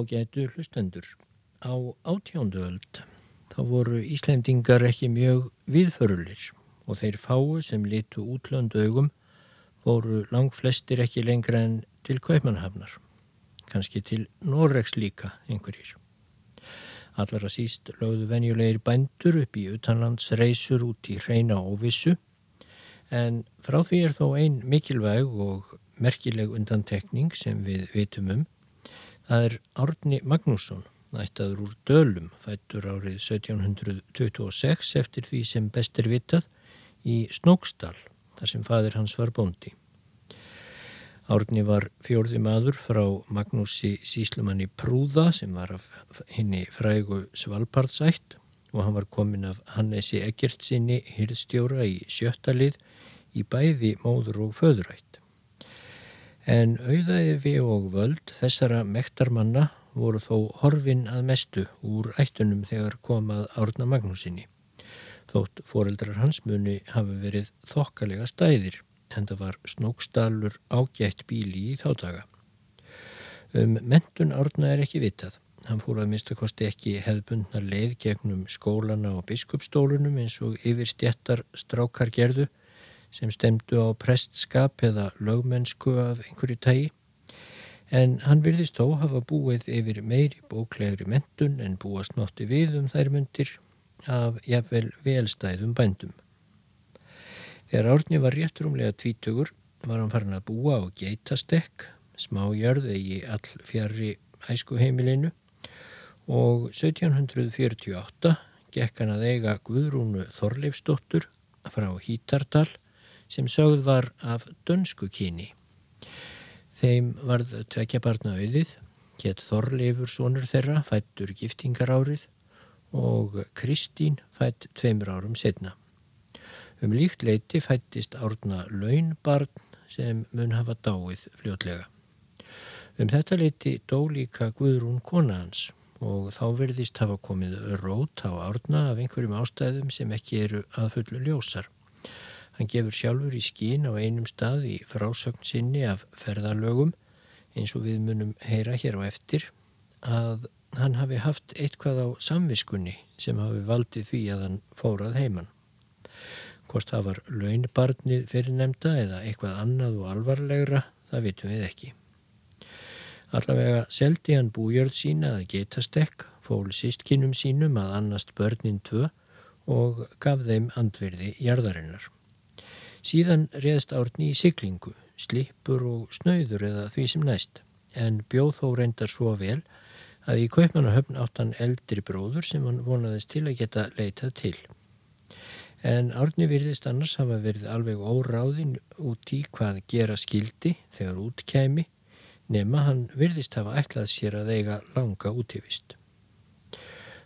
Ágætu hlustendur. Á átjóndu öld þá voru Íslendingar ekki mjög viðförulir og þeir fáu sem litu útlöndu augum voru lang flestir ekki lengra en til Kaupmannhafnar. Kanski til Norregs líka einhverjir. Allara síst lögðu venjulegir bændur upp í utanlandsreysur út í hreina óvissu en frá því er þó ein mikilvæg og merkileg undantekning sem við vitum um Það er Árni Magnússon, nættaður úr Dölum, fættur árið 1726 eftir því sem best er vitað í Snóksdal, þar sem fadir hans var bóndi. Árni var fjörði maður frá Magnúsi Síslumanni Prúða sem var af henni frægu Svalpardsætt og hann var komin af Hannesi Eggertsinni hirðstjóra í sjöttalið í bæði móður og föðurætt. En auðæfi og völd þessara mektarmanna voru þó horfin að mestu úr ættunum þegar komað Árna Magnúsinni. Þótt foreldrar hans muni hafi verið þokkalega stæðir en það var snókstalur ágætt bíli í þáttaga. Um mentun Árna er ekki vitað. Hann fór að minnstakosti ekki hefðbundna leið gegnum skólana og biskupstólunum eins og yfir stjættar strákar gerðu sem stemdu á prestskap eða lögmennsku af einhverju tægi en hann virðist þó hafa búið yfir meiri bóklegri mentun en búast notti við um þær myndir af jafnvel velstæðum bændum. Þegar Árni var réttrumlega tvítugur var hann farin að búa á geitastekk, smájörði í all fjari æskuheimilinu og 1748 gekk hann að eiga Guðrúnu Þorleifsdóttur frá Hítardal sem sögð var af dönsku kyni. Þeim varð tvekja barna auðið, gett Þorleifur sonur þeirra, fættur giftingar árið og Kristín fætt tveimur árum setna. Um líkt leiti fættist árna launbarn sem mun hafa dáið fljótlega. Um þetta leiti dó líka Guðrún kona hans og þá verðist hafa komið rót á árna af einhverjum ástæðum sem ekki eru að fullu ljósar. Hann gefur sjálfur í skín á einum stað í frásögn sinni af ferðarlögum eins og við munum heyra hér á eftir að hann hafi haft eitthvað á samviskunni sem hafi valdið því að hann fórað heimann. Hvort það var launbarnið fyrir nefnda eða eitthvað annað og alvarlegra, það vitum við ekki. Allavega seldi hann bújörð sína að geta stekk, fól sístkinnum sínum að annast börnin tvö og gaf þeim andverði jarðarinnar. Síðan reðst árni í siglingu, slipur og snöyður eða því sem næst, en bjóð þó reyndar svo vel að í kaupmannahöfn áttan eldri bróður sem hann vonaðist til að geta leitað til. En árni virðist annars hafa verið alveg óráðin út í hvað gera skildi þegar út kæmi, nema hann virðist hafa ætlað sér að eiga langa útífist.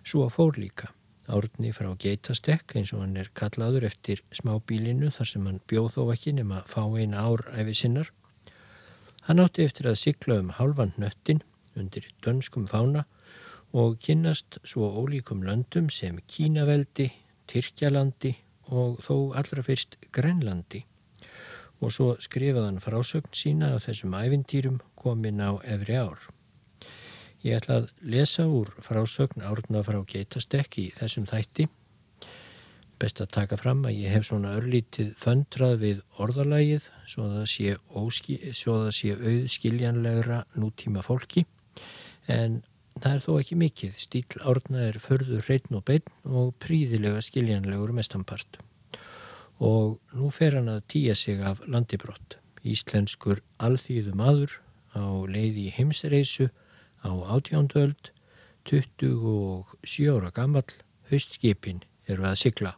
Svo fór líka. Árni frá Geitastekk eins og hann er kallaður eftir smábílinu þar sem hann bjóð þó ekki nema fá eina ár æfi sinnar. Hann átti eftir að sykla um halvan nöttin undir dönskum fána og kynast svo ólíkum löndum sem Kínaveldi, Tyrkjalandi og þó allra fyrst Grenlandi. Og svo skrifaði hann frásögn sína af þessum ævintýrum komin á efri ár. Ég ætla að lesa úr frásögn árna frá geitastekk í þessum þætti. Best að taka fram að ég hef svona örlítið föndrað við orðalægið svo að það sé, óski, svo að það sé auðskiljanlegra nútíma fólki en það er þó ekki mikið. Stíl árna er förður hreitn og beinn og príðilega skiljanlegur mestampart. Og nú fer hann að týja sig af landibrott. Íslenskur alþýðu maður á leiði í heimsreisu á átjóndöld 27 ára gammal haustskipin eru að sigla.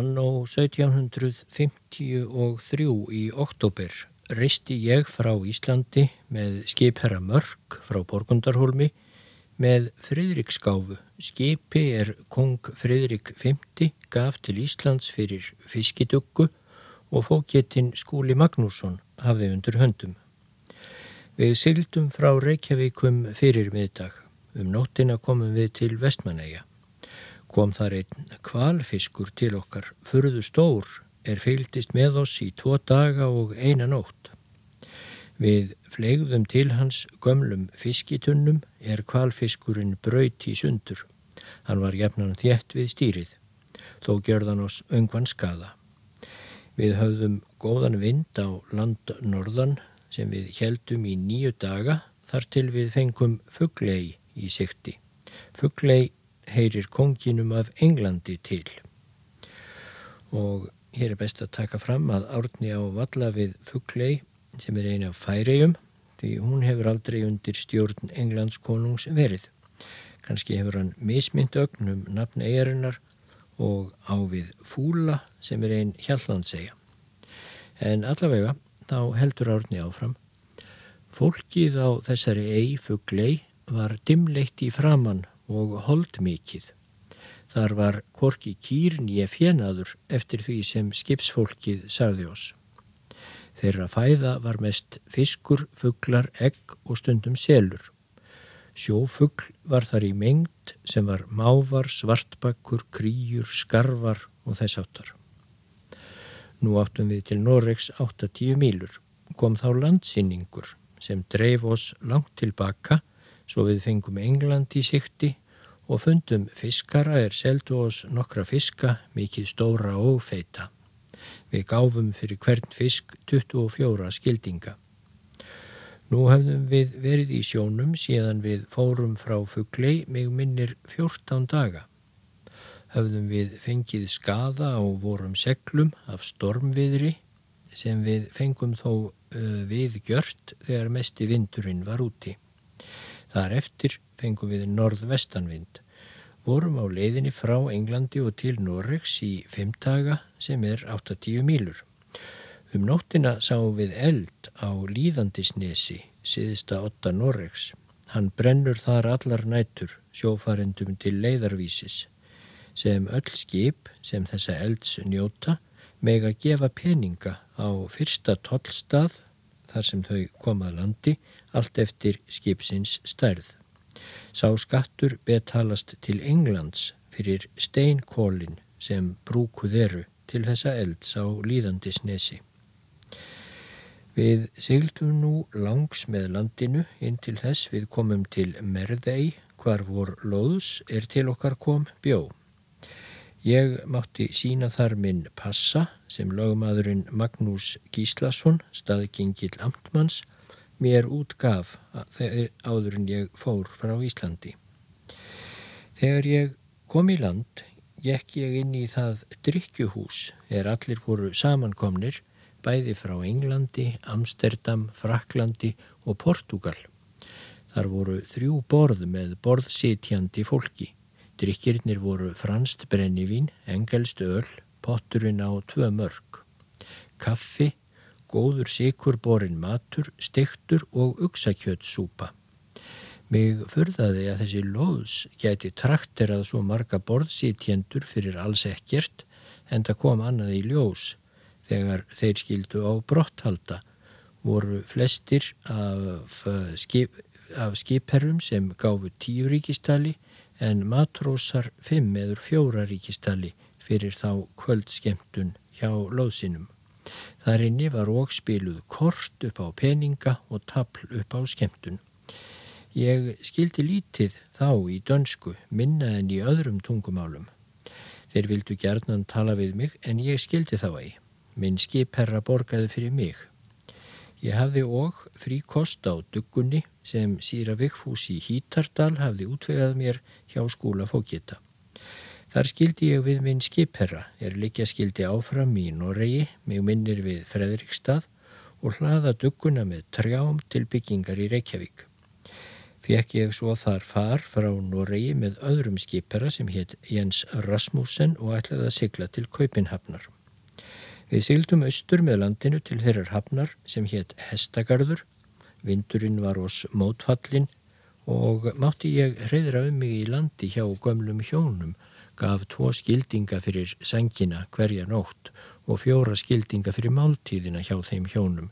Annó 1753 í oktober reisti ég frá Íslandi með skipherra Mörk frá Borgundarholmi með Fridriksgáfu. Skipi er kong Fridrik V gaf til Íslands fyrir fiskiduggu og fókjetinn Skúli Magnússon hafði undir höndum. Við sildum frá Reykjavíkum fyrir miðdag. Um nóttina komum við til Vestmanæja. Kom þar einn kvalfiskur til okkar, förðu stór, er fylgdist með oss í tvo daga og eina nótt. Við flegðum til hans gömlum fiskitunnum er kvalfiskurinn braut í sundur. Hann var jafnan þjætt við stýrið, þó gjörðan oss öngvan skada. Við höfðum góðan vind á land norðan sem við heldum í nýju daga þar til við fengum fugglei í sikti. Fugglei heyrir konginum af Englandi til. Og hér er best að taka fram að árni á valla við Fugglei sem er eina af færiðum því hún hefur aldrei undir stjórn Englands konungs verið. Kanski hefur hann mismynd ögnum nafn eigarinnar og á við Fúla sem er einn hjallandsega. En allavega þá heldur árni áfram. Fólkið á þessari ei Fugglei var dimleitt í framann og holdmikið. Þar var korki kýrn ég fjenaður eftir því sem skipsfólkið sagði oss. Þeirra fæða var mest fiskur, fugglar, egg og stundum selur. Sjófuggl var þar í mengt sem var mávar, svartbakkur, kríur, skarvar og þess áttar. Nú áttum við til Noregs 8-10 mílur. Kom þá landsýningur sem dreif oss langt tilbaka svo við fengum England í sikti og fundum fiskara er seldu oss nokkra fiska, mikið stóra og feita. Við gáfum fyrir hvern fisk 24 skildinga. Nú hefðum við verið í sjónum síðan við fórum frá fugglei mig minnir 14 daga. Höfðum við fengið skada á vorum seglum af stormviðri sem við fengum þó uh, við gjört þegar mesti vindurinn var úti. Þar eftir fengum við norðvestanvind. Vorum á leiðinni frá Englandi og til Noregs í fimm daga sem er 8-10 mílur. Um nóttina sáum við eld á Líðandisnesi, siðista 8 Noregs. Hann brennur þar allar nætur, sjófarendum til leiðarvísis, sem öll skip sem þessa elds njóta meg að gefa peninga á fyrsta tollstað þar sem þau komað landi allt eftir skipsins stærð. Sá skattur betalast til Englands fyrir steinkólin sem brúkuð eru til þessa elds á líðandisnesi. Við sigldum nú langs með landinu inn til þess við komum til Merðei hvar vor loðs er til okkar kom bjó. Ég mátti sína þar minn passa sem lögmaðurinn Magnús Gíslason, staðgengil amtmanns, mér útgaf áður en ég fór frá Íslandi. Þegar ég kom í land, gekk ég inn í það drikkjuhús er allir voru samankomnir, bæði frá Englandi, Amsterdam, Fraklandi og Portugal. Þar voru þrjú borð með borðsitjandi fólki. Drikkirnir voru franst brennivín, engelst öl, potturinn á tvö mörg. Kaffi, góður sikurborin matur, stektur og uksakjötsúpa. Mig fyrðaði að þessi loðs geti trakterað svo marga borðsítjendur fyrir alls ekkert en það kom annað í ljós þegar þeir skildu á brotthalda voru flestir af, skip, af skipherrum sem gáfu tíu ríkistali en matrósar fimm eður fjóra ríkistali fyrir þá kvöldskemtun hjá lóðsinum. Þar inni var ógspiluð kort upp á peninga og tapl upp á skemtun. Ég skildi lítið þá í dönsku, minna en í öðrum tungumálum. Þeir vildu gerðnan tala við mig en ég skildi þá ei. Minn skipherra borgaði fyrir mig. Ég hafði og frí kost á duggunni sem síra Vigfús í Hítardal hafði útvegað mér hjá skúla fókita. Þar skildi ég við minn skipherra, er líka skildi áfram í Noregi, mig minnir við Fredrikstad og hlaða dugguna með trjám til byggingar í Reykjavík. fekk ég svo þar far frá Noregi með öðrum skipera sem hétt Jens Rasmussen og ætlaði að sigla til Kaupinhafnar. Við sigldum austur með landinu til þeirrar hafnar sem hétt Hestagarður, vindurinn var ós mótfallin og mátti ég hreyðra um mig í landi hjá gömlum hjónum, gaf tvo skildinga fyrir sengina hverja nótt og fjóra skildinga fyrir máltíðina hjá þeim hjónum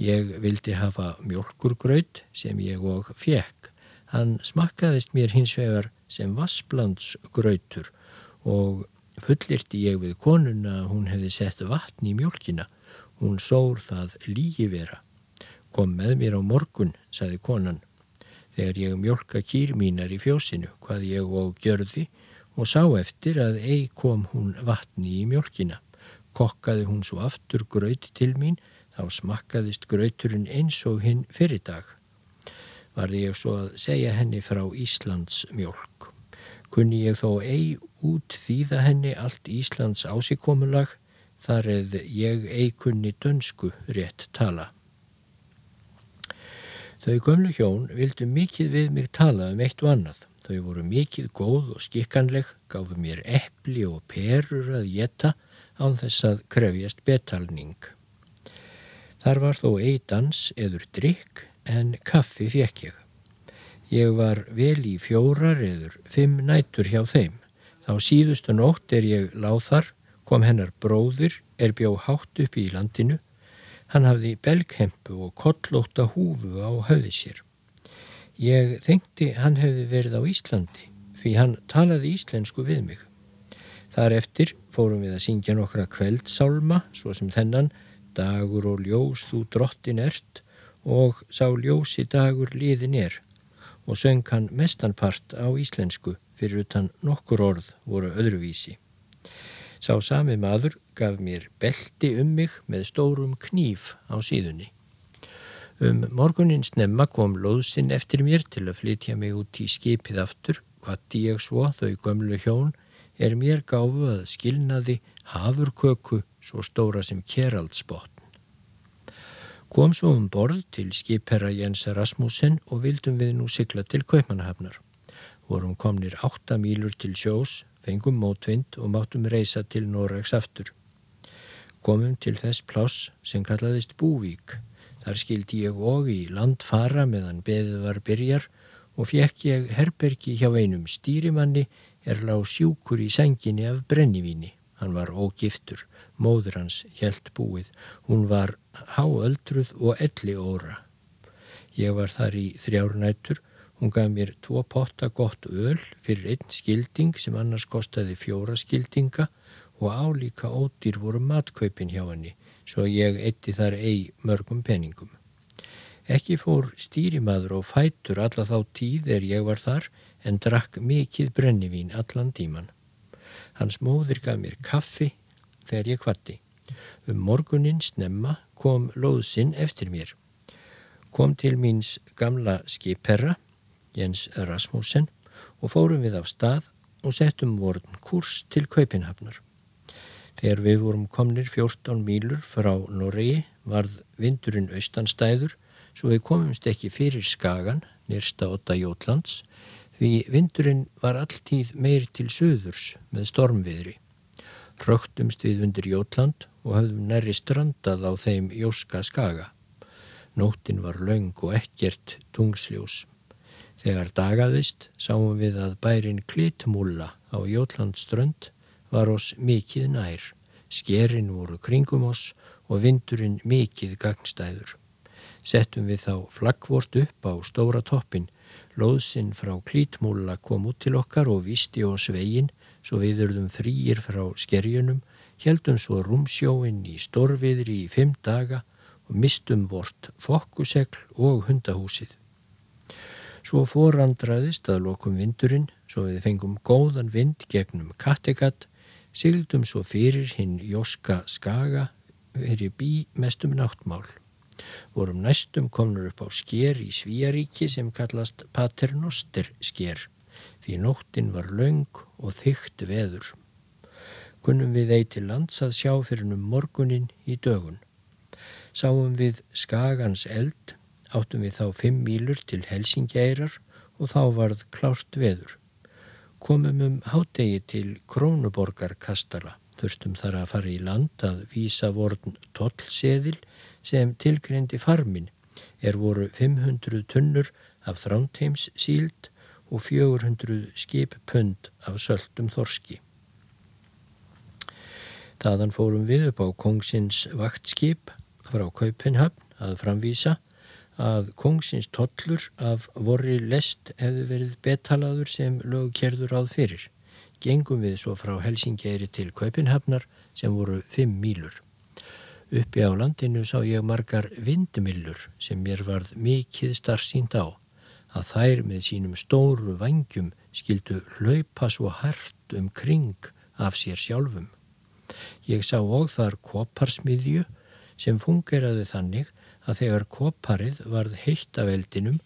Ég vildi hafa mjölkurgraut sem ég og fjekk. Hann smakkaðist mér hins vegar sem vassblandsgrautur og fullirti ég við konuna að hún hefði sett vatn í mjölkina. Hún sór það lígi vera. Kom með mér á morgun, saði konan. Þegar ég mjölka kýr mínar í fjósinu, hvað ég og gjörði og sá eftir að ei kom hún vatni í mjölkina. Kokkaði hún svo aftur graut til mín Þá smakkaðist grauturinn eins og hinn fyrir dag. Varði ég svo að segja henni frá Íslands mjölk. Kunni ég þó ei út þýða henni allt Íslands ásikomulag þar eða ég ei kunni dönsku rétt tala. Þau gömlu hjón vildu mikið við mig tala um eitt og annað. Þau voru mikið góð og skikkanleg, gáfu mér eppli og perur að geta án þess að krefjast betalning. Þar var þó eidans eður drikk en kaffi fekk ég. Ég var vel í fjórar eður fimm nætur hjá þeim. Þá síðustu nótt er ég láð þar, kom hennar bróðir, er bjó hátt upp í landinu. Hann hafði belghempu og kollóta húfu á höfði sér. Ég þengti hann hefði verið á Íslandi því hann talaði íslensku við mig. Þar eftir fórum við að syngja nokkra kveldsálma, svo sem þennan, dagur og ljós þú drottin ert og sá ljósi dagur liðin er og söng hann mestanpart á íslensku fyrir utan nokkur orð voru öðruvísi. Sá sami maður gaf mér belti um mig með stórum kníf á síðunni. Um morgunin snemma kom loðsinn eftir mér til að flytja mig út í skipið aftur, hvati ég svo þau gömlu hjón er mér gáfu að skilnaði hafurköku svo stóra sem Kjeraldsbotn. Kom svo um borð til skipherra Jens Rasmussen og vildum við nú sigla til Kaupmannahafnar. Vorum komnir átta mílur til sjós, fengum mótvind og máttum reysa til Noregs aftur. Komum til þess pláss sem kallaðist Búvík. Þar skildi ég og í land fara meðan beðið var byrjar og fekk ég herbergi hjá einum stýrimanni er lág sjúkur í senginni af brennivíni. Hann var ógiftur, móður hans helt búið. Hún var háöldruð og elli óra. Ég var þar í þrjárnættur. Hún gaf mér tvo potta gott öl fyrir einn skilding sem annars kostaði fjóra skildinga og álíka ódýr voru matkaupin hjá henni, svo ég eitti þar ei mörgum peningum. Ekki fór stýrimaður og fætur alla þá tíð er ég var þar en drakk mikið brennivín allan tíman. Hans móðir gaf mér kaffi þegar ég kvatti. Um morgunin snemma kom loðsinn eftir mér. Kom til míns gamla skipherra, Jens Rasmussen, og fórum við af stað og settum vorn kurs til Kaupinhafnar. Þegar við vorum komnir 14 mílur frá Noregi varð vindurinn austanstæður svo við komumst ekki fyrir Skagan, nýrsta 8 Jótlands, því vindurinn var alltíð meir til söðurs með stormviðri. Fröktumst við undir Jótland og hafðum nærri strandað á þeim Jóska skaga. Nóttin var laung og ekkert tungsljós. Þegar dagaðist sáum við að bærin Klitmúla á Jótlandströnd var oss mikið nær. Skerin voru kringum oss og vindurinn mikið gangstæður. Settum við þá flaggvort upp á stóra toppin Lóðsinn frá klítmúla kom út til okkar og visti oss veginn svo við urðum frýir frá skerjunum, heldum svo rúmsjóinn í storfiðri í fimm daga og mistum vort fokkusegl og hundahúsið. Svo forandraðist að lokum vindurinn, svo við fengum góðan vind gegnum Kattegat, sigldum svo fyrir hinn Jóska Skaga, verið bí mestum náttmál vorum næstum komnur upp á sker í Svíjaríki sem kallast Paternoster sker því nóttin var laung og þygt veður. Kunnum við eiti lands að sjá fyrir um morgunin í dögun. Sáum við skagans eld, áttum við þá fimm mílur til Helsingeirar og þá varð klárt veður. Komum um hádegi til Krónuborgar kastala. Þurstum þar að fara í land að vísa vorn tollseðil sem tilgreindi farmin er voru 500 tunnur af þránteims síld og 400 skippund af söldum þorski. Þaðan fórum við upp á kongsins vaktskip frá Kaupenhafn að framvísa að kongsins tollur af vorri lest hefði verið betalaður sem lögkerður áð fyrir. Gengum við svo frá Helsingeri til Kaupenhafnar sem voru fimm mílur. Uppi á landinu sá ég margar vindmillur sem mér varð mikið starfsínd á að þær með sínum stóru vangjum skildu hlaupa svo hært um kring af sér sjálfum. Ég sá og þar koparsmiðju sem fungeraði þannig að þegar koparið varð heitt af eldinum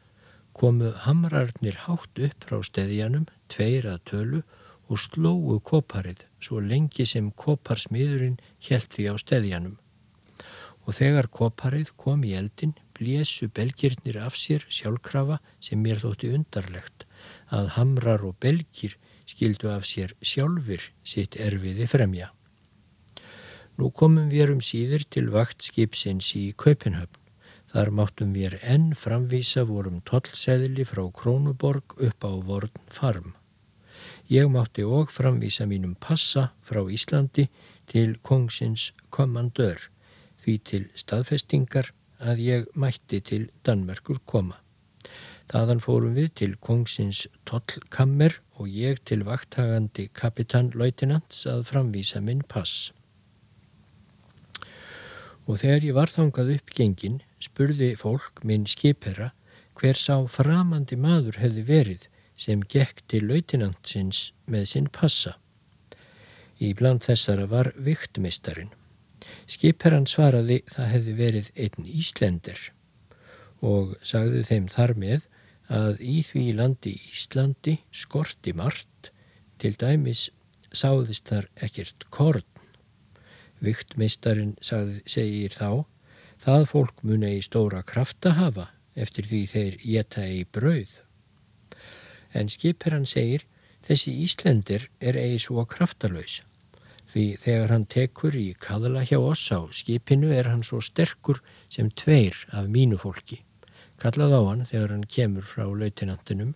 komu hamrarnir hátt upp frá steðjanum, tveir að tölu og slóu koparið svo lengi sem koparsmiðurinn held því á steðjanum og þegar koparið kom í eldin blésu belgirnir af sér sjálfkrafa sem mér þótti undarlegt að hamrar og belgir skildu af sér sjálfur sitt erfiði fremja. Nú komum við um síður til vaktskipsins í Kaupenhöfn. Þar máttum við enn framvísa vorum tollseðli frá Krónuborg upp á vorn farm. Ég mátti og framvísa mínum passa frá Íslandi til kongsins komandör því til staðfestingar að ég mætti til Danmerkur koma. Þaðan fórum við til kongsins tollkammer og ég til vakthagandi kapitanlautinants að framvísa minn pass. Og þegar ég var þangað upp gengin spurði fólk minn skipera hver sá framandi maður hefði verið sem gekk til lautinantsins með sinn passa. Í bland þessara var viktmistarinn. Skipherran svaraði það hefði verið einn Íslender og sagði þeim þar með að í því landi Íslandi skorti margt, til dæmis sáðist þar ekkert korn. Viktmeistarinn segir þá, það fólk muni í stóra krafta hafa eftir því þeir geta í brauð. En skipherran segir, þessi Íslendir er eigi svo kraftalöys Því þegar hann tekur í kaðla hjá oss á skipinu er hann svo sterkur sem tveir af mínu fólki. Kallað á hann þegar hann kemur frá lautinantinum.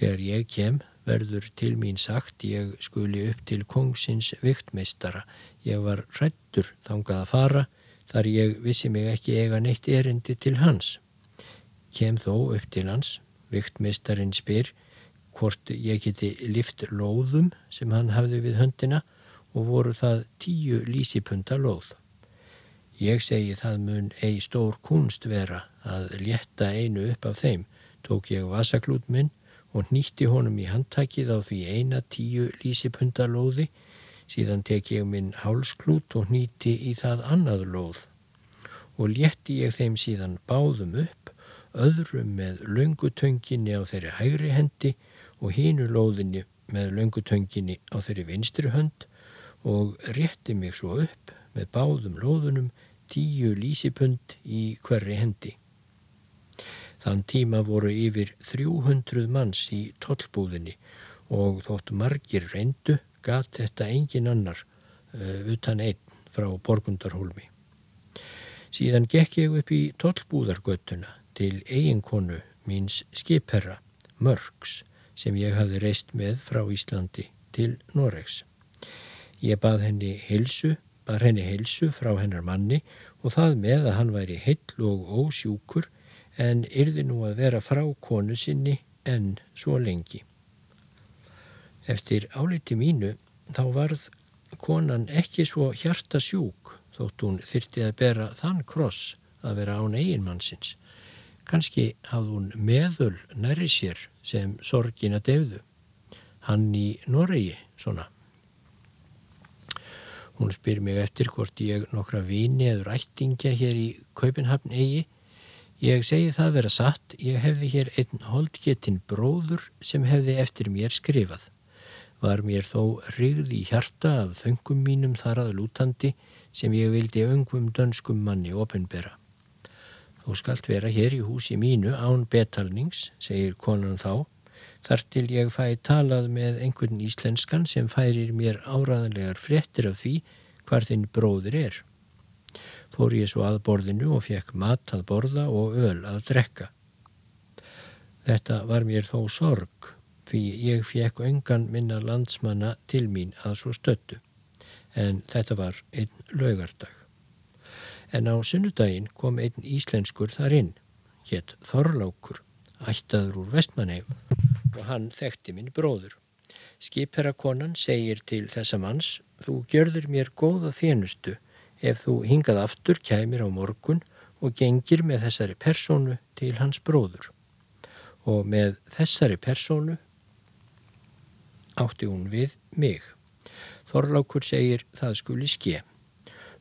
Þegar ég kem verður til mín sagt ég skuli upp til kongsins viktmeistara. Ég var rættur þangað að fara þar ég vissi mig ekki eiga neitt erindi til hans. Kem þó upp til hans, viktmeistarin spyr hvort ég geti lift lóðum sem hann hafði við höndina og voru það tíu lísipunda lóð. Ég segi það mun ei stór kunst vera að létta einu upp af þeim, tók ég vasaklút minn og nýtti honum í handtakið á því eina tíu lísipunda lóði, síðan tek ég minn hálsklút og nýtti í það annað lóð og létti ég þeim síðan báðum upp, öðrum með löngutönginni á þeirri hægri hendi og hínu lóðinni með löngutönginni á þeirri vinstri hönd og rétti mig svo upp með báðum lóðunum tíu lísipund í hverri hendi. Þann tíma voru yfir 300 manns í tollbúðinni og þótt margir reyndu gat þetta engin annar uh, utan einn frá Borgundarhólmi. Síðan gekk ég upp í tollbúðargöttuna til eiginkonu míns skipherra, Mörgs, sem ég hafði reist með frá Íslandi til Noregs. Ég bað henni heilsu, bað henni heilsu frá hennar manni og það með að hann væri heill og ósjúkur en yrði nú að vera frá konu sinni en svo lengi. Eftir áliti mínu þá varð konan ekki svo hjarta sjúk þótt hún þyrti að bera þann kross að vera án eiginmannsins. Kanski hafði hún meðul næri sér sem sorgin að deyðu. Hann í Noregi, svona. Hún spyr mig eftir hvort ég nokkra vini eða rættingja hér í Kaupenhafn eigi. Ég segi það vera satt, ég hefði hér einn holdgetinn bróður sem hefði eftir mér skrifað. Var mér þó rigð í hjarta af þöngum mínum þar að lútandi sem ég vildi öngum dönskum manni ofinbera. Þú skalt vera hér í húsi mínu án betalnings, segir konan þá, þar til ég fæ talað með einhvern íslenskan sem færir mér áraðanlegar fréttir af því hvar þinn bróður er. Fór ég svo að borðinu og fekk mat að borða og öl að drekka. Þetta var mér þó sorg, fyrir ég fekk öngan minna landsmanna til mín að svo stöttu, en þetta var einn laugardag. En á sunnudaginn kom einn íslenskur þar inn, hétt Þorlákur, ættaður úr vestmanneifum og hann þekkti minn bróður. Skipherrakonan segir til þessa manns, þú gjörður mér góða þjenustu ef þú hingað aftur kæmir á morgun og gengir með þessari persónu til hans bróður. Og með þessari persónu átti hún við mig. Þorlákur segir það skuli skeið.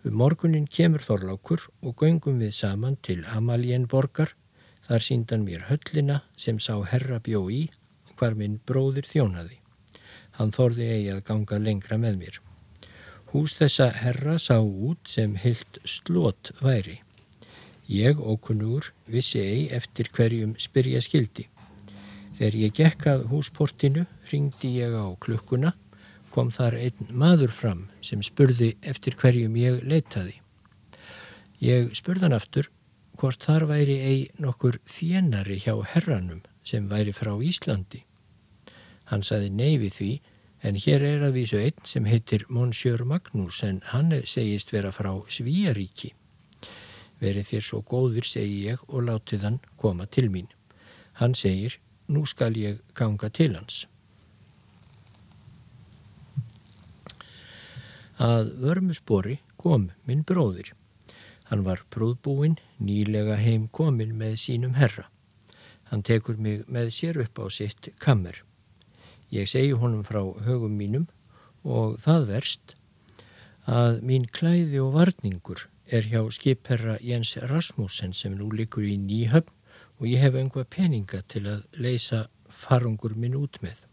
Um morgunin kemur Þorlákur og göngum við saman til Amaljenborgar. Þar síndan mér höllina sem sá herra bjó í hvar minn bróðir þjónaði. Hann þorði eigi að ganga lengra með mér. Hús þessa herra sá út sem heilt slót væri. Ég og kunnur vissi eigi eftir hverjum spyrja skildi. Þegar ég gekkað húsportinu ringdi ég á klukkuna kom þar einn maður fram sem spurði eftir hverjum ég leitaði. Ég spurðan aftur hvort þar væri ei nokkur þjennari hjá herranum sem væri frá Íslandi. Hann saði neyfi því en hér er að vísu einn sem heitir Monsieur Magnús en hann segist vera frá Svíaríki. Verið þér svo góður segi ég og látið hann koma til mín. Hann segir nú skal ég ganga til hans. Að vörmuspori kom minn bróðir. Hann var prúðbúinn, nýlega heim komin með sínum herra. Hann tekur mig með sér upp á sitt kammer. Ég segi honum frá högum mínum og það verst að mín klæði og varningur er hjá skipherra Jens Rasmussen sem nú likur í nýhöfn og ég hef einhvað peninga til að leysa farungur minn út með.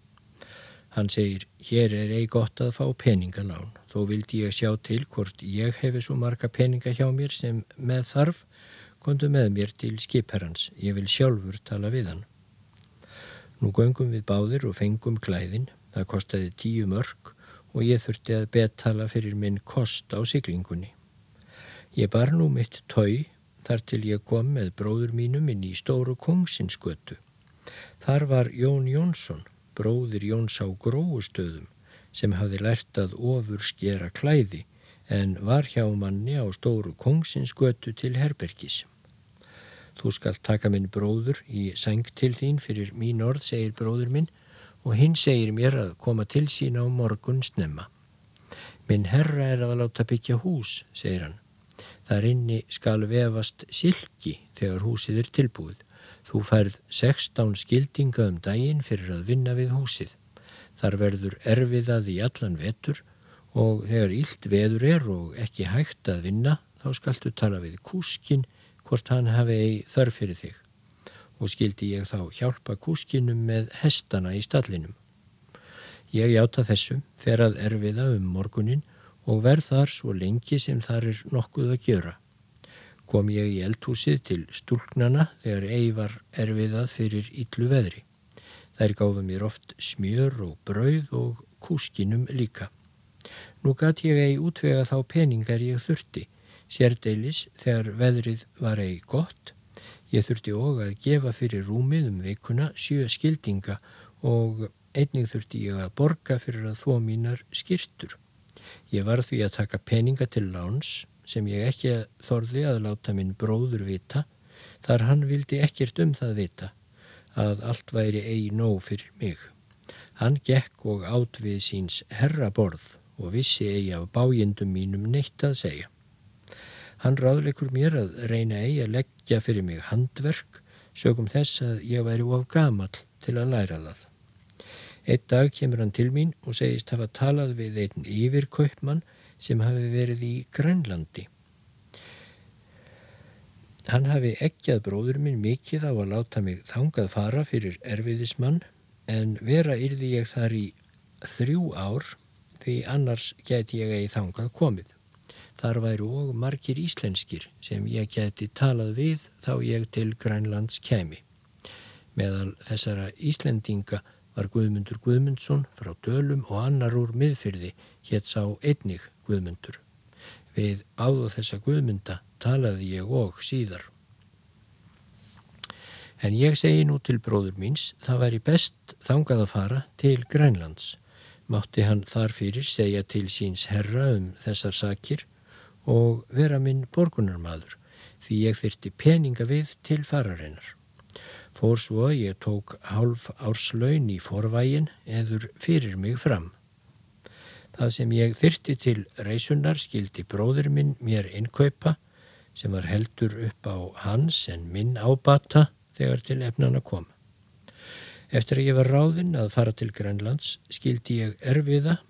Hann segir, hér er ei gott að fá peningalán, þó vildi ég sjá til hvort ég hefi svo marga peninga hjá mér sem með þarf, kontu með mér til skipherrans, ég vil sjálfur tala við hann. Nú göngum við báðir og fengum klæðin, það kostiði tíu mörg og ég þurfti að betala fyrir minn kost á siglingunni. Ég bar nú mitt tói þar til ég kom með bróður mínum inn í stóru kongsinskötu. Þar var Jón Jónsson, bróðir Jóns á gróustöðum sem hafði lært að ofur skera klæði en var hjá manni á stóru kongsinsgötu til herbergis. Þú skalt taka minn bróður í seng til þín fyrir mín orð, segir bróður minn, og hinn segir mér að koma til sína á morgun snemma. Minn herra er að láta byggja hús, segir hann. Þar inni skal vefast silki þegar húsið er tilbúið. Þú færð 16 skildinga um daginn fyrir að vinna við húsið. Þar verður erfiðað í allan vetur og þegar ílt veður er og ekki hægt að vinna þá skaltu tala við kúskin hvort hann hafi þörf fyrir þig. Og skildi ég þá hjálpa kúskinum með hestana í stallinum. Ég játa þessu, fer að erfiða um morgunin og verð þar svo lengi sem þar er nokkuð að gjöra kom ég í eldhúsið til stúlknana þegar ei var erfiðað fyrir yllu veðri. Þær gáðu mér oft smjör og brauð og kúskinum líka. Nú gæti ég ei útvega þá peningar ég þurfti, sérdeilis þegar veðrið var ei gott. Ég þurfti og að gefa fyrir rúmið um veikuna sjö skildinga og einnig þurfti ég að borga fyrir að þó mínar skýrtur. Ég var því að taka peninga til láns sem ég ekki þorði að láta minn bróður vita þar hann vildi ekkert um það vita að allt væri eigi nóg fyrir mig. Hann gekk og átt við síns herraborð og vissi eigi af bájendum mínum neitt að segja. Hann ráðleikur mér að reyna eigi að leggja fyrir mig handverk sögum þess að ég væri of gamal til að læra það. Eitt dag kemur hann til mín og segist hafa talað við einn yfirkaupmann sem hafi verið í Grænlandi. Hann hafi ekkjað bróður minn mikið á að láta mig þangað fara fyrir erfiðismann en vera yrði ég þar í þrjú ár því annars get ég eigi þangað komið. Þar væru og margir íslenskir sem ég geti talað við þá ég til Grænlands kemi. Meðal þessara Íslendinga var Guðmundur Guðmundsson frá Dölum og annar úr miðfyrði hétt sá einnig Guðmundur. Við báðu þessa Guðmunda talaði ég og síðar. En ég segi nú til bróður míns, það væri best þangað að fara til Grænlands. Mátti hann þar fyrir segja til síns herra um þessar sakir og vera minn borgunarmadur því ég þyrti peninga við til fararinnar. Fór svo ég tók hálf árslaun í forvægin eður fyrir mig fram. Það sem ég þyrti til reysunar skildi bróður minn mér innkaupa sem var heldur upp á hans en minn ábata þegar til efnana kom. Eftir að ég var ráðinn að fara til Grænlands skildi ég erfiða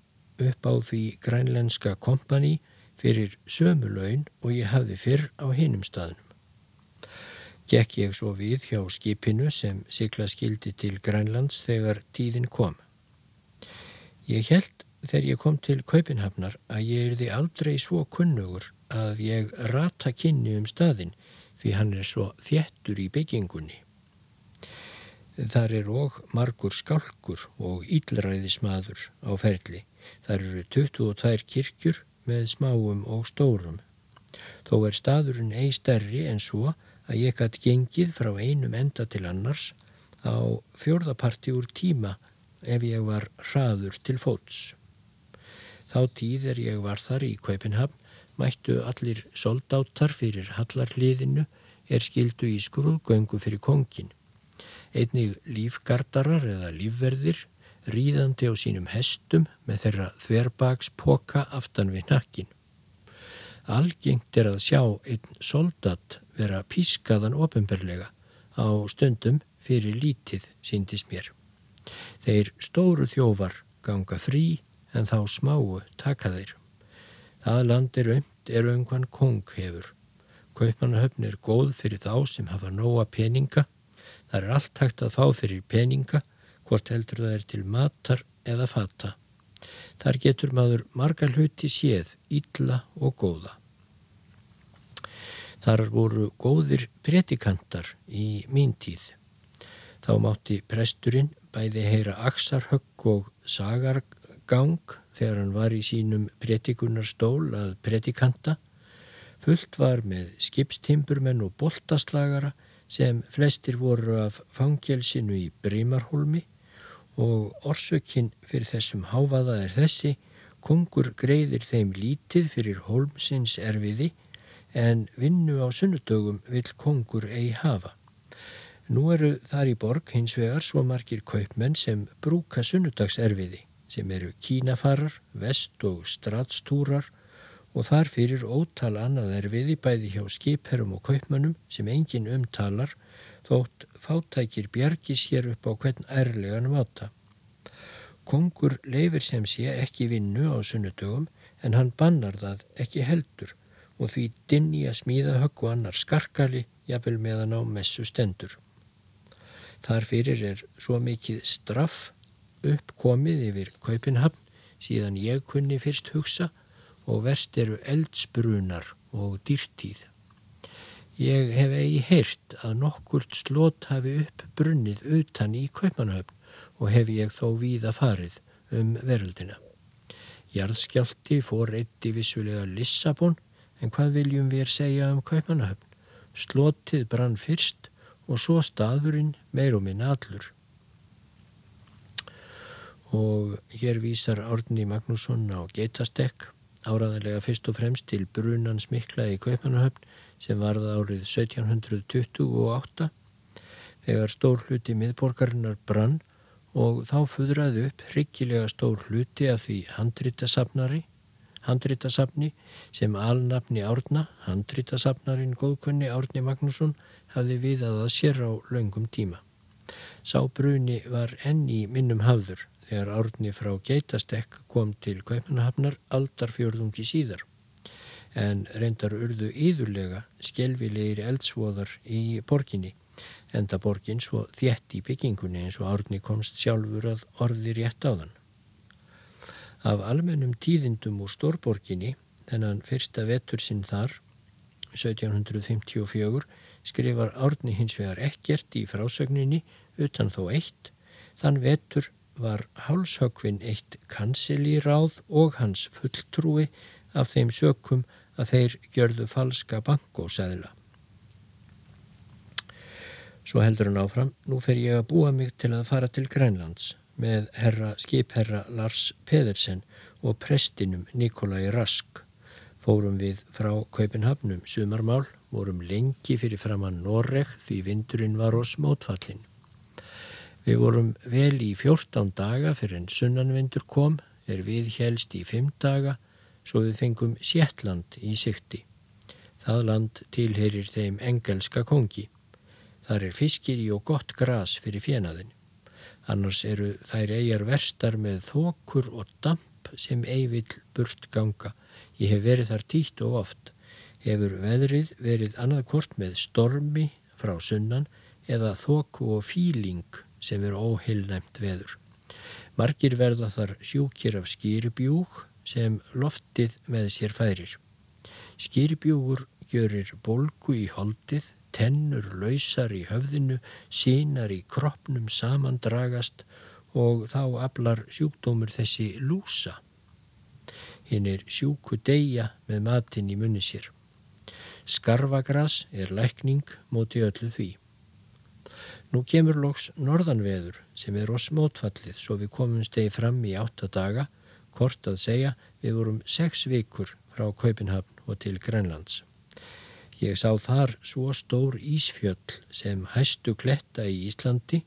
upp á því grænlenska kompani fyrir sömu laun og ég hafði fyrr á hinum staðnum gekk ég svo við hjá skipinu sem sigla skildi til Grænlands þegar tíðin kom. Ég held þegar ég kom til Kaupinhafnar að ég erði aldrei svo kunnugur að ég rata kynni um staðin því hann er svo þjettur í byggingunni. Þar er og margur skálkur og ílræðismadur á ferli. Þar eru 22 kirkjur með smáum og stórum. Þó er staðurinn ei stærri en svo að ég gæti gengið frá einum enda til annars á fjórðaparti úr tíma ef ég var hraður til fóts. Þá tíð er ég var þar í Kaupinhafn, mættu allir soldáttar fyrir hallarliðinu er skildu í skrúðgöngu fyrir kongin. Einnig lífgardarar eða lífverðir ríðandi á sínum hestum með þeirra þverbagspoka aftan við nakkin. Algengt er að sjá einn soldat vera pískaðan ofinberlega á stundum fyrir lítið síndist mér. Þeir stóru þjófar ganga frí en þá smáu taka þeir. Það land er önd er öngvan kong hefur. Kaupmannahöfn er góð fyrir þá sem hafa nóa peninga. Það er allt hægt að fá fyrir peninga hvort heldur það er til matar eða fata. Þar getur maður marga hluti séð, ítla og góða. Þar voru góðir predikantar í mín tíð. Þá mátti presturinn bæði heyra aksarhögg og sagargang þegar hann var í sínum predikunarstól að predikanta. Fullt var með skipstimburmenn og boltaslagara sem flestir voru af fangelsinu í Brímarholmi og orsökinn fyrir þessum háfaða er þessi, kongur greiðir þeim lítið fyrir holmsins erfiði en vinnu á sunnudögum vil kongur ei hafa. Nú eru þar í borg hins vegar svo margir kaupmenn sem brúka sunnudagserfiði sem eru kínafarar, vest- og stratstúrar og þar fyrir ótal annað erfiði bæði hjá skipherrum og kaupmannum sem engin umtalar þótt fátækir bjargi sér upp á hvern ærlegan máta. Kongur leifir sem sé ekki vinnu á sunnudögum en hann bannar það ekki heldur og því dinni að smíða högg og annar skarkali jafnvel meðan á messu stendur. Þar fyrir er svo mikið straff uppkomið yfir Kaupinhamn síðan ég kunni fyrst hugsa og verst eru eldsbrunar og dýrtíð. Ég hef eigi heyrt að nokkurt slót hafi upp brunnið utan í Kaupanhöfn og hef ég þó víða farið um veröldina. Jarðskjálti fór eitt í vissulega Lissabon En hvað viljum við segja um Kaupmannahöfn? Slotið brann fyrst og svo staðurinn meir og minna allur. Og hér vísar Árni Magnússon á Geitastekk, áraðarlega fyrst og fremst til brunans mikla í Kaupmannahöfn sem varða árið 1728 þegar stór hluti miðborgarinnar brann og þá fuðraði upp hryggilega stór hluti af því handrítasafnari handrítasafni sem alnafni Árna, handrítasafnarin góðkunni Árni Magnússon hafði viðað að sér á laungum tíma. Sábruni var enn í minnum hafður þegar Árni frá Geitastekk kom til Kaupanahafnar aldarfjörðungi síðar en reyndar urðu íðurlega skjelvilegir eldsvoðar í borginni enda borgin svo þjætt í byggingunni eins og Árni komst sjálfur að orði rétt á þann. Af almennum tíðindum úr stórborginni þennan fyrsta vetur sinn þar, 1754, skrifar Árni hins vegar ekkert í frásögninni utan þó eitt. Þann vetur var hálshögvin eitt kansilíráð og hans fulltrúi af þeim sökum að þeir gjörðu falska bankósæðila. Svo heldur hann áfram, nú fer ég að búa mig til að fara til Grænlands með herra, skipherra Lars Pedersen og prestinum Nikolai Rask. Fórum við frá Kaupenhafnum sumarmál, vorum lengi fyrir framann Norreg því vindurinn var oss mótfallin. Við vorum vel í 14 daga fyrir en sunnanvindur kom, er við helst í 5 daga, svo við fengum Sjettland í sikti. Það land tilherir þeim engelska kongi. Þar er fiskir í og gott gras fyrir fjenaðin annars eru þær eigjar verstar með þokur og damp sem eigivill burt ganga. Ég hef verið þar títt og oft. Hefur veðrið verið annað hvort með stormi frá sunnan eða þoku og fíling sem er óheilnæmt veður. Margir verða þar sjúkir af skýribjúg sem loftið með sér færir. Skýribjúgur gjörir bolgu í holdið tennur lausar í höfðinu, sínar í kroppnum samandragast og þá aflar sjúkdómur þessi lúsa. Hinn er sjúku deyja með matin í munni sér. Skarvagras er lækning móti öllu því. Nú kemur loks norðanveður sem er oss mótfallið svo við komum stegi fram í átta daga, kort að segja við vorum sex vikur frá Kaupinhafn og til Grænlands. Ég sá þar svo stór ísfjöll sem hæstu kletta í Íslandi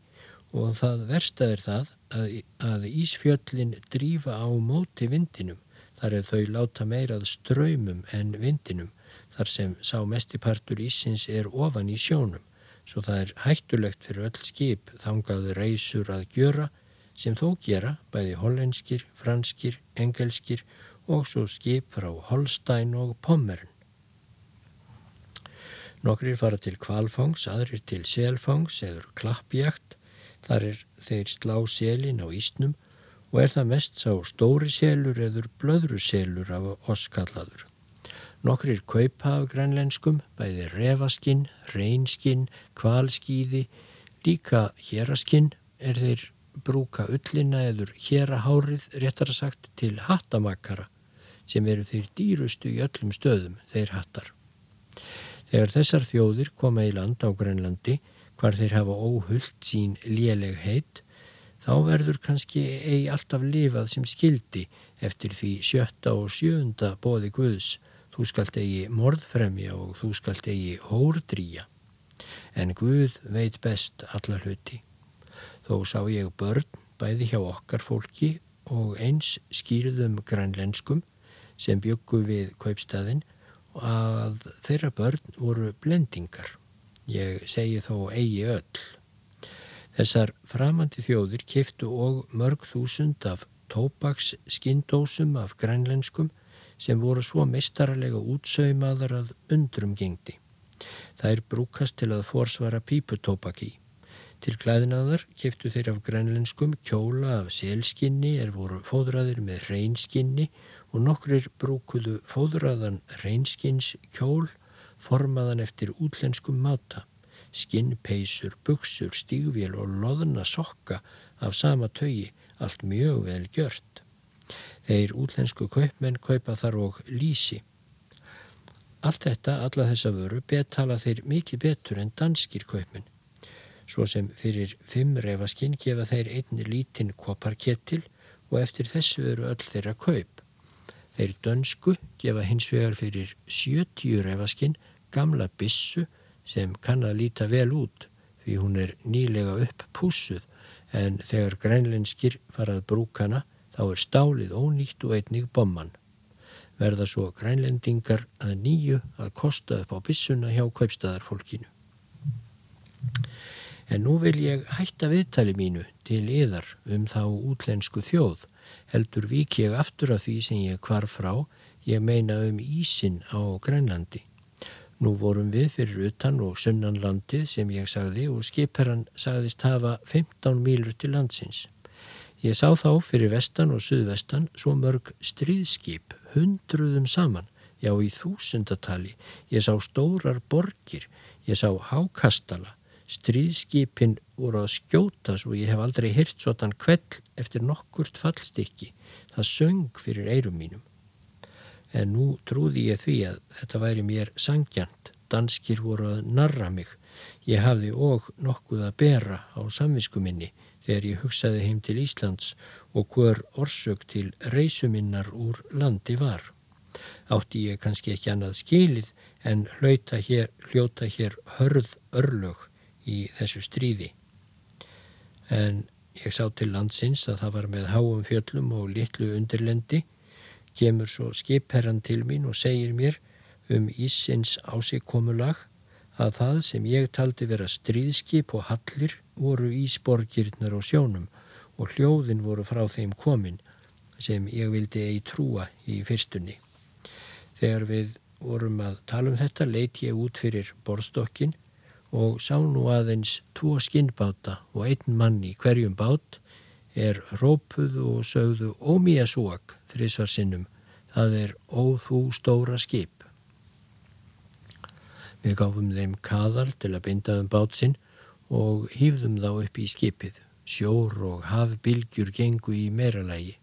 og það versta er það að, að ísfjöllin drífa á móti vindinum þar er þau láta meirað ströymum en vindinum þar sem sá mestipartur ísins er ofan í sjónum svo það er hættulegt fyrir öll skip þangað reysur að gjöra sem þó gera bæði hollenskir, franskir, engelskir og svo skip frá Holstein og Pommern. Nokkrir fara til kvalfangs, aðrir til selfangs eður klappjækt. Þar er þeir slá selin á ísnum og er það mest sá stóri selur eður blöðru selur af osskalladur. Nokkrir kaupa af grænlenskum, bæði refaskinn, reynskinn, kvalskýði, líka héraskinn er þeir brúka ullina eður hérahárið réttar sagt til hattamakara sem eru þeir dýrustu í öllum stöðum þeir hattar. Þegar þessar þjóðir koma í land á Grönlandi hvar þeir hafa óhullt sín léleg heit, þá verður kannski eigi alltaf lifað sem skildi eftir því sjötta og sjöunda bóði Guðs, þú skalt eigi morðfremja og þú skalt eigi hórdrýja. En Guð veit best alla hluti. Þó sá ég börn bæði hjá okkar fólki og eins skýrðum grænlenskum sem byggu við kaupstæðin að þeirra börn voru blendingar. Ég segi þó eigi öll. Þessar framandi þjóðir kiftu og mörg þúsund af tópaks skindósum af grænlenskum sem voru svo mistarlega útsaumaðar að undrum gengdi. Það er brúkast til að forsvara píputópaki. Til klæðinaðar kiftu þeir af grænlenskum kjóla af selskinni er voru fóðraðir með reynskinni og nokkrir brúkuðu fóðraðan reynskins kjól formaðan eftir útlenskum máta, skinnpeisur, buksur, stígvél og loðna sokka af sama tögi, allt mjög vel gjört. Þeir útlensku kaupmenn kaupa þar og lísi. Allt þetta, alla þessa vöru, betala þeir mikið betur en danskir kaupmenn. Svo sem fyrir fimm refaskinn gefa þeir einni lítinn koparkettil og eftir þessu eru öll þeirra kaup. Þeir dönsku gefa hins vegar fyrir 70 refaskinn gamla bissu sem kann að líta vel út því hún er nýlega upp púsuð en þegar grænlenskir farað brúkana þá er stálið ónýtt og einnig bomman. Verða svo grænlendingar að nýju að kosta upp á bissuna hjá kaupstæðarfólkinu. En nú vil ég hætta viðtali mínu til yðar um þá útlensku þjóð heldur vik ég aftur af því sem ég kvar frá, ég meina um ísin á Grænlandi. Nú vorum við fyrir utan og sunnan landið sem ég sagði og skipherran sagðist hafa 15 mílur til landsins. Ég sá þá fyrir vestan og suðvestan svo mörg stríðskip, hundruðum saman, já í þúsundatali. Ég sá stórar borgir, ég sá hákastala, stríðskipin voru að skjóta svo ég hef aldrei hirt svotan kveld eftir nokkurt fallstykki. Það söng fyrir eirum mínum. En nú trúði ég því að þetta væri mér sangjant. Danskir voru að narra mig. Ég hafði og nokkuð að bera á samvisku minni þegar ég hugsaði heim til Íslands og hver orsök til reysuminnar úr landi var. Átti ég kannski ekki annað skilið en hljóta hér, hljóta hér hörð örlög í þessu stríði. En ég sá til landsins að það var með háum fjöllum og litlu undirlendi, kemur svo skipherran til mín og segir mér um Ísins ásikomulag að það sem ég taldi vera stríðskip og hallir voru ísborgirnar á sjónum og hljóðin voru frá þeim komin sem ég vildi eigi trúa í fyrstunni. Þegar við vorum að tala um þetta leit ég út fyrir borstokkin og sá nú aðeins tvo skinnbáta og einn mann í hverjum bát er rópuð og sögðu ómíja súak þrísvar sinnum. Það er óþú stóra skip. Við gáfum þeim kaðal til að binda um bátsinn og hýfðum þá upp í skipið. Sjór og hafbylgjur gengu í meiralægi.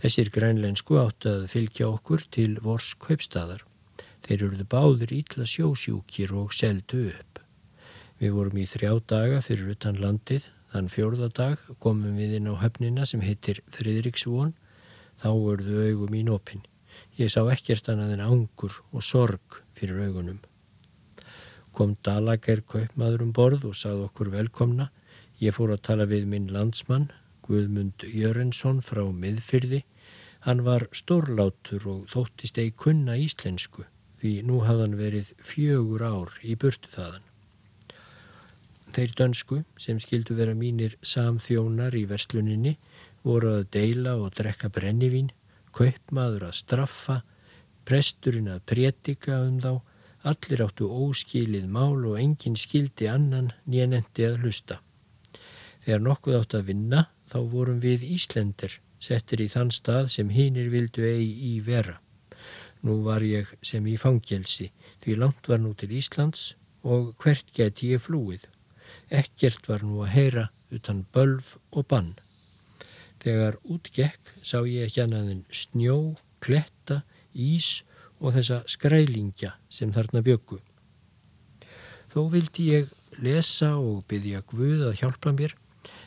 Þessir grænlensku átt að fylgja okkur til vors kaupstæðar. Þeir eruðu báður ítla sjósjúkir og seldu upp. Við vorum í þrjá daga fyrir utan landið. Þann fjórða dag komum við inn á höfnina sem heitir Fridriksvón. Þá verðu augum í nópin. Ég sá ekkert annað en angur og sorg fyrir augunum kom Dalager kaupmaður um borð og sað okkur velkomna. Ég fór að tala við minn landsmann, Guðmund Jörensson frá miðfyrði. Hann var stórlátur og þóttist eigi kunna íslensku því nú hafðan verið fjögur ár í burtu þaðan. Þeir dönsku sem skildu vera mínir samþjónar í versluninni voru að deila og drekka brennivín, kaupmaður að straffa, presturinn að prétika um þá Allir áttu óskilið mál og enginn skildi annan nýjanendi að hlusta. Þegar nokkuð átt að vinna þá vorum við Íslendir settir í þann stað sem hinnir vildu eigi í vera. Nú var ég sem í fangelsi því langt var nú til Íslands og hvert geti ég flúið. Ekkert var nú að heyra utan bölf og bann. Þegar útgekk sá ég ekki annaðin snjó, kletta, ís og þessa skrælingja sem þarna byggu. Þó vildi ég lesa og byggja Guð að hjálpa mér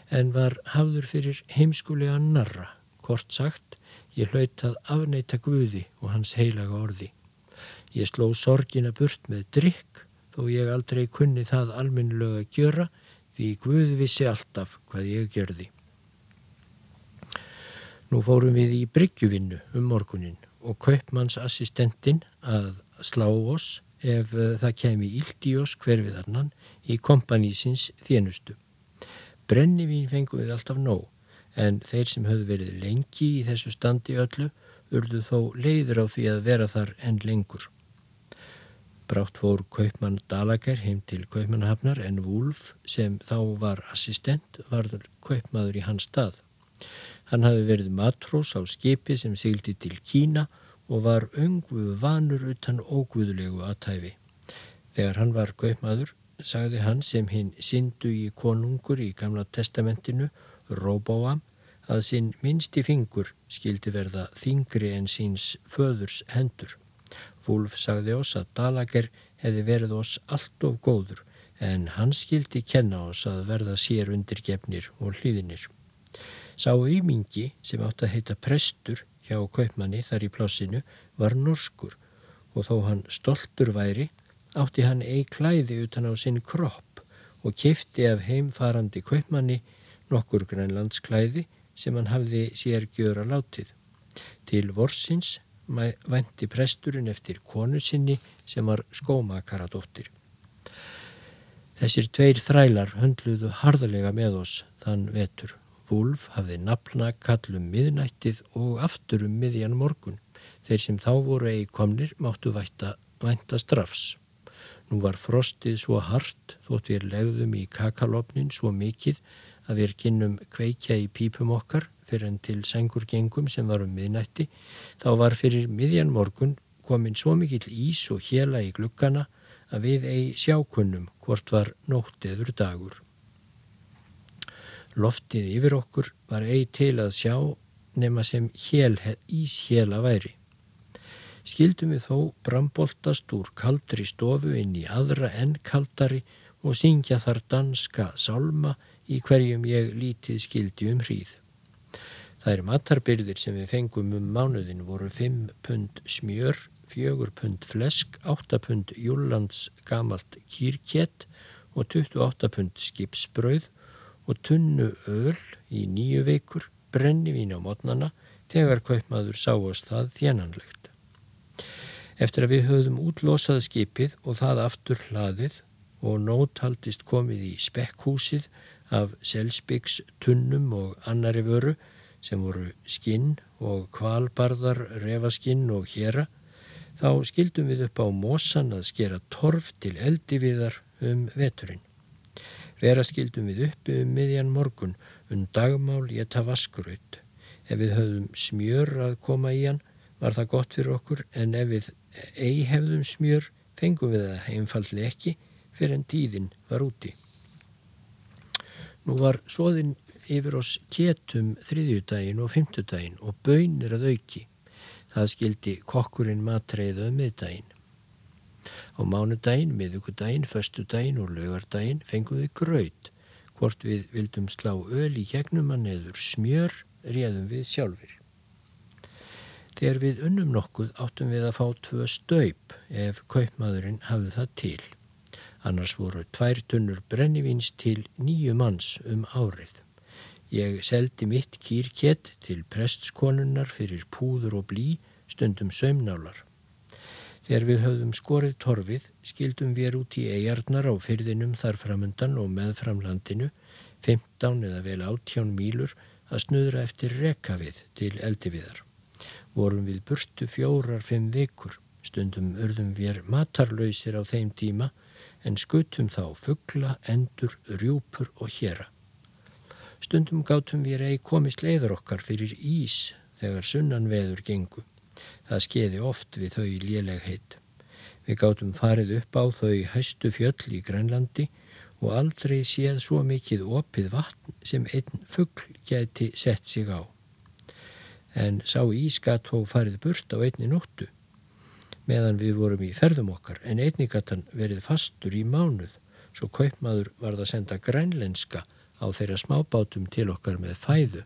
en var hafður fyrir heimskulega narra, kort sagt, ég hlaut að afneita Guði og hans heilaga orði. Ég sló sorgina burt með drikk þó ég aldrei kunni það almennilega að gjöra því Guð vissi alltaf hvað ég gjörði. Nú fórum við í bryggjuvinnu um morgunin og kaupmannsassistentinn að slá oss ef eh, það kemi ílt í oss hver við annan í kompanísins þjenustu. Brennivín fengum við alltaf nóg en þeir sem höfðu verið lengi í þessu standi öllu urðu þó leiður á því að vera þar enn lengur. Brátt fór kaupmann Dalager heim til kaupmannhafnar en Wulf sem þá var assistent varður kaupmaður í hans stað. Hann hafi verið matrós á skipi sem sigildi til Kína og var öngvuð vanur utan óguðlegu aðtæfi. Þegar hann var gaupmaður sagði hann sem hinn syndu í konungur í gamla testamentinu, Róbáam, að sinn minnsti fingur skildi verða þingri en síns föðurs hendur. Fúlf sagði oss að Dalager hefði verið oss allt of góður en hann skildi kenna oss að verða sér undirgefnir og hlýðinir. Sá auðmingi sem átt að heita prestur hjá kaupmanni þar í plássinu var norskur og þó hann stoltur væri átti hann eig klæði utan á sinn kropp og kifti af heimfarandi kaupmanni nokkur grænlandsklæði sem hann hafði sér gjöra látið. Til vorsins vænti presturinn eftir konu sinni sem var skómakaradóttir. Þessir tveir þrælar höndluðu harðalega með oss þann vetur Wulf hafði nafna kallum miðnættið og aftur um miðjan morgun. Þeir sem þá voru eigi komnir máttu vætta, vænta strafs. Nú var frostið svo hart þótt við legðum í kakalopnin svo mikið að við kynnum kveikja í pípum okkar fyrir en til sengurgengum sem var um miðnætti, þá var fyrir miðjan morgun komin svo mikill ís og hjela í glukkana að við eigi sjákunnum hvort var nótt eður dagur. Loftið yfir okkur var eigi til að sjá nema sem hél, íshjela væri. Skildum við þó bramboltast úr kaldri stofu inn í aðra enn kaldari og syngja þar danska sálma í hverjum ég lítið skildi um hríð. Það er matarbyrðir sem við fengum um mánuðin voru 5 pund smjör, 4 pund flesk, 8 pund júlands gamalt kýrkjett og 28 pund skipsbröð og tunnu öl í nýju veikur, brennivín á mótnana þegar kaupmaður sáast það þjænanlegt. Eftir að við höfðum útlosað skipið og það aftur hlaðið og nóthaldist komið í spekkhúsið af selsbyggs tunnum og annari vöru sem voru skinn og kvalbarðar, refaskinn og hjera, þá skildum við upp á mósan að skera torf til eldi viðar um veturinn. Vera skildum við uppi um miðjan morgun um dagmál í að ta vaskuröyt. Ef við höfðum smjör að koma í hann var það gott fyrir okkur en ef við ei hefðum smjör fengum við það einfalli ekki fyrir en tíðin var úti. Nú var svoðin yfir oss ketum þriðjudaginn og fymtudaginn og bönir að auki. Það skildi kokkurinn matreiða um miðdaginn. Á mánudaginn, miðugudaginn, föstudaginn og lögardaginn fengum við gröð. Hvort við vildum slá öl í gegnum að neður smjör réðum við sjálfur. Þegar við unnum nokkuð áttum við að fá tvö staup ef kaupmaðurinn hafði það til. Annars voru tvær tunnur brennivíns til nýju manns um árið. Ég seldi mitt kýrkett til prestskonunnar fyrir púður og blí stundum sömnálar. Þegar við höfðum skorið torfið skildum við út í eigarnar á fyrðinum þar framundan og meðframlandinu 15 eða vel 18 mílur að snuðra eftir rekavið til eldiviðar. Vorum við burtu fjórar, fimm vikur. Stundum urðum við matarlausir á þeim tíma en skutum þá fuggla, endur, rjúpur og hjera. Stundum gátum við rey komist leiður okkar fyrir ís þegar sunnan veður gengu. Það skeiði oft við þau lélegheit. Við gátum farið upp á þau hæstu fjöll í Grænlandi og aldrei séð svo mikið opið vatn sem einn fuggl geti sett sig á. En sá ískat hó farið burt á einni nóttu meðan við vorum í ferðum okkar en einningattan verið fastur í mánuð svo kaupmaður varð að senda grænlenska á þeirra smábátum til okkar með fæðu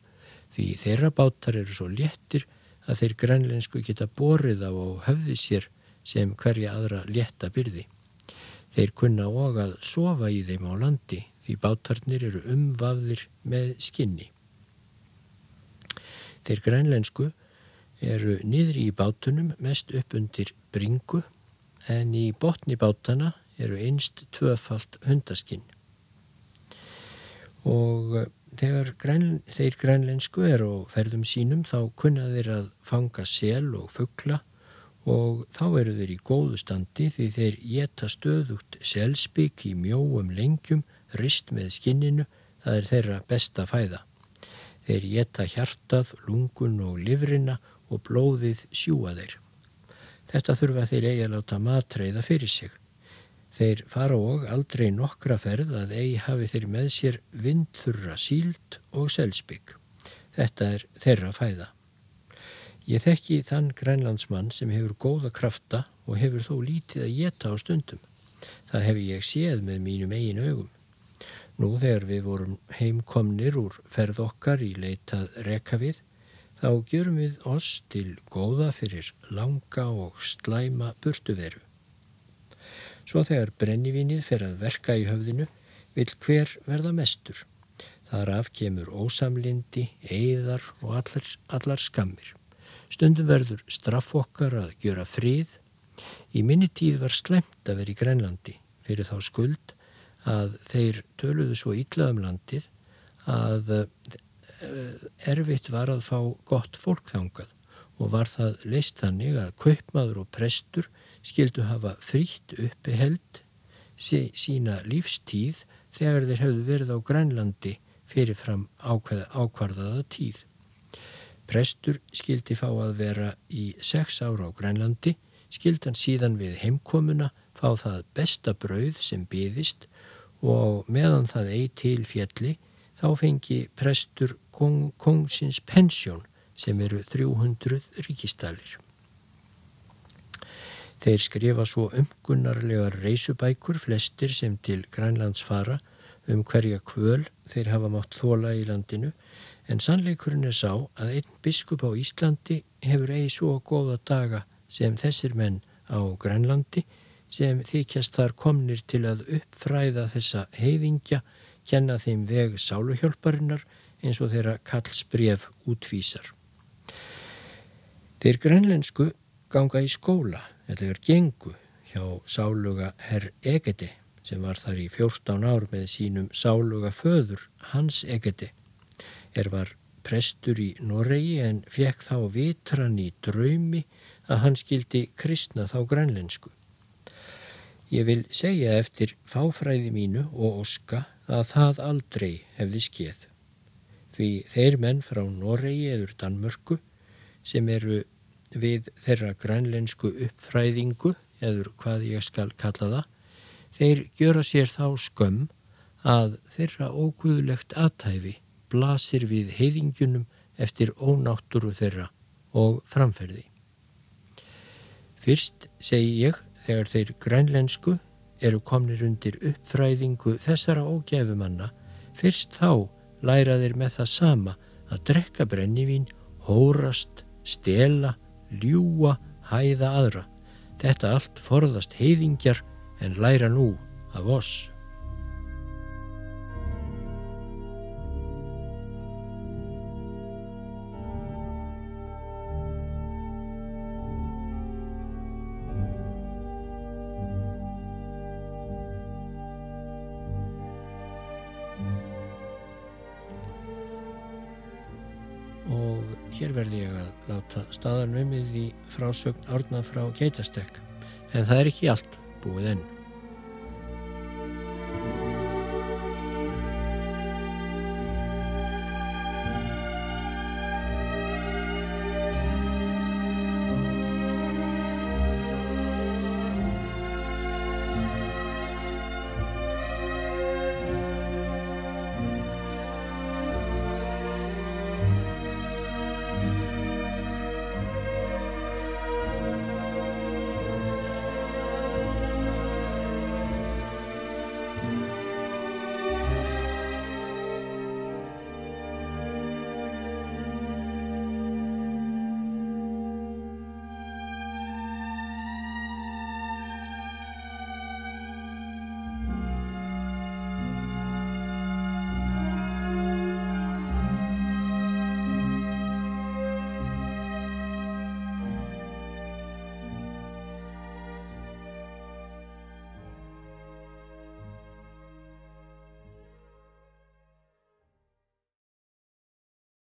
því þeirra bátar eru svo léttir að þeir grænlensku geta borið á og höfði sér sem hverja aðra létta byrði. Þeir kunna og að sofa í þeim á landi því bátarnir eru umvafðir með skinni. Þeir grænlensku eru niðri í bátunum mest upp undir bringu en í botni bátana eru einst tvöfalt hundaskinn. Og eh, þegar græn, þeir grænlensku er á ferðum sínum þá kunna þeir að fanga sel og fuggla og þá eru þeir í góðu standi því þeir geta stöðugt selspik í mjóum lengjum, rist með skinninu, það er þeirra besta fæða. Þeir geta hjartað, lungun og livrina og blóðið sjúa þeir. Þetta þurfa þeir eigi að láta matreiða fyrir sig. Þeir fara og aldrei nokkra ferð að eigi hafi þeir með sér vindþurra síld og selspik. Þetta er þeirra fæða. Ég þekki þann grænlandsmann sem hefur góða krafta og hefur þó lítið að geta á stundum. Það hefur ég séð með mínum eigin augum. Nú þegar við vorum heimkomnir úr ferð okkar í leitað rekavið þá gjörum við oss til góða fyrir langa og slæma burtuveru. Svo þegar brennivinnið fer að verka í höfðinu vil hver verða mestur. Þar afkemur ósamlindi, eigðar og allar, allar skammir. Stundum verður straff okkar að gjöra frið. Í minni tíð var slemt að vera í Grænlandi fyrir þá skuld að þeir töluðu svo ítlaðum landið að Eh, erfitt var að fá gott fólk þangað og var það leist þannig að kaupmaður og prestur skildu hafa frítt uppi held sína lífstíð þegar þeir hefðu verið á Grænlandi fyrirfram ákvarðaða tíð. Prestur skildi fá að vera í sex ára á Grænlandi, skildi hann síðan við heimkomuna fá það besta brauð sem byðist og meðan það eigi til fjalli þá fengi prestur kong, kongsins pensjón sem eru 300 ríkistalir. Þeir skrifa svo umgunnarlegar reysubækur flestir sem til Grænlands fara um hverja kvöl þeir hafa mátt þóla í landinu en sannleikurinn er sá að einn biskup á Íslandi hefur eigi svo góða daga sem þessir menn á Grænlandi sem þykjast þar komnir til að uppfræða þessa heiðingja, kenna þeim veg sáluhjálparinnar eins og þeirra kallsbref útvísar. Þeir grænlensku ganga í skóla, eða er gengu hjá sáluga herr Egede sem var þar í 14 ár með sínum sáluga föður Hans Egede. Er var prestur í Noregi en fekk þá vitran í draumi að hann skildi kristna þá grænlensku. Ég vil segja eftir fáfræði mínu og oska að það aldrei hefði skeið. Því þeir menn frá Noregi eður Danmörku sem eru við þeirra grænlensku uppfræðingu, eður hvað ég skal kalla það, þeir gjöra sér þá skömm að þeirra óguðlegt aðtæfi blasir við heiðingunum eftir ónátturu þeirra og framferði. Fyrst segi ég þegar þeir grænlensku eru komnir undir uppfræðingu þessara ógæfumanna, fyrst þá læra þeir með það sama að drekka brennivín, hórast, stela ljúa, hæða aðra. Þetta allt forðast heiðingjar en læra nú af oss. Hér verði ég að láta staðarnumið í frásögn árna frá geitastekk en það er ekki allt búið enn.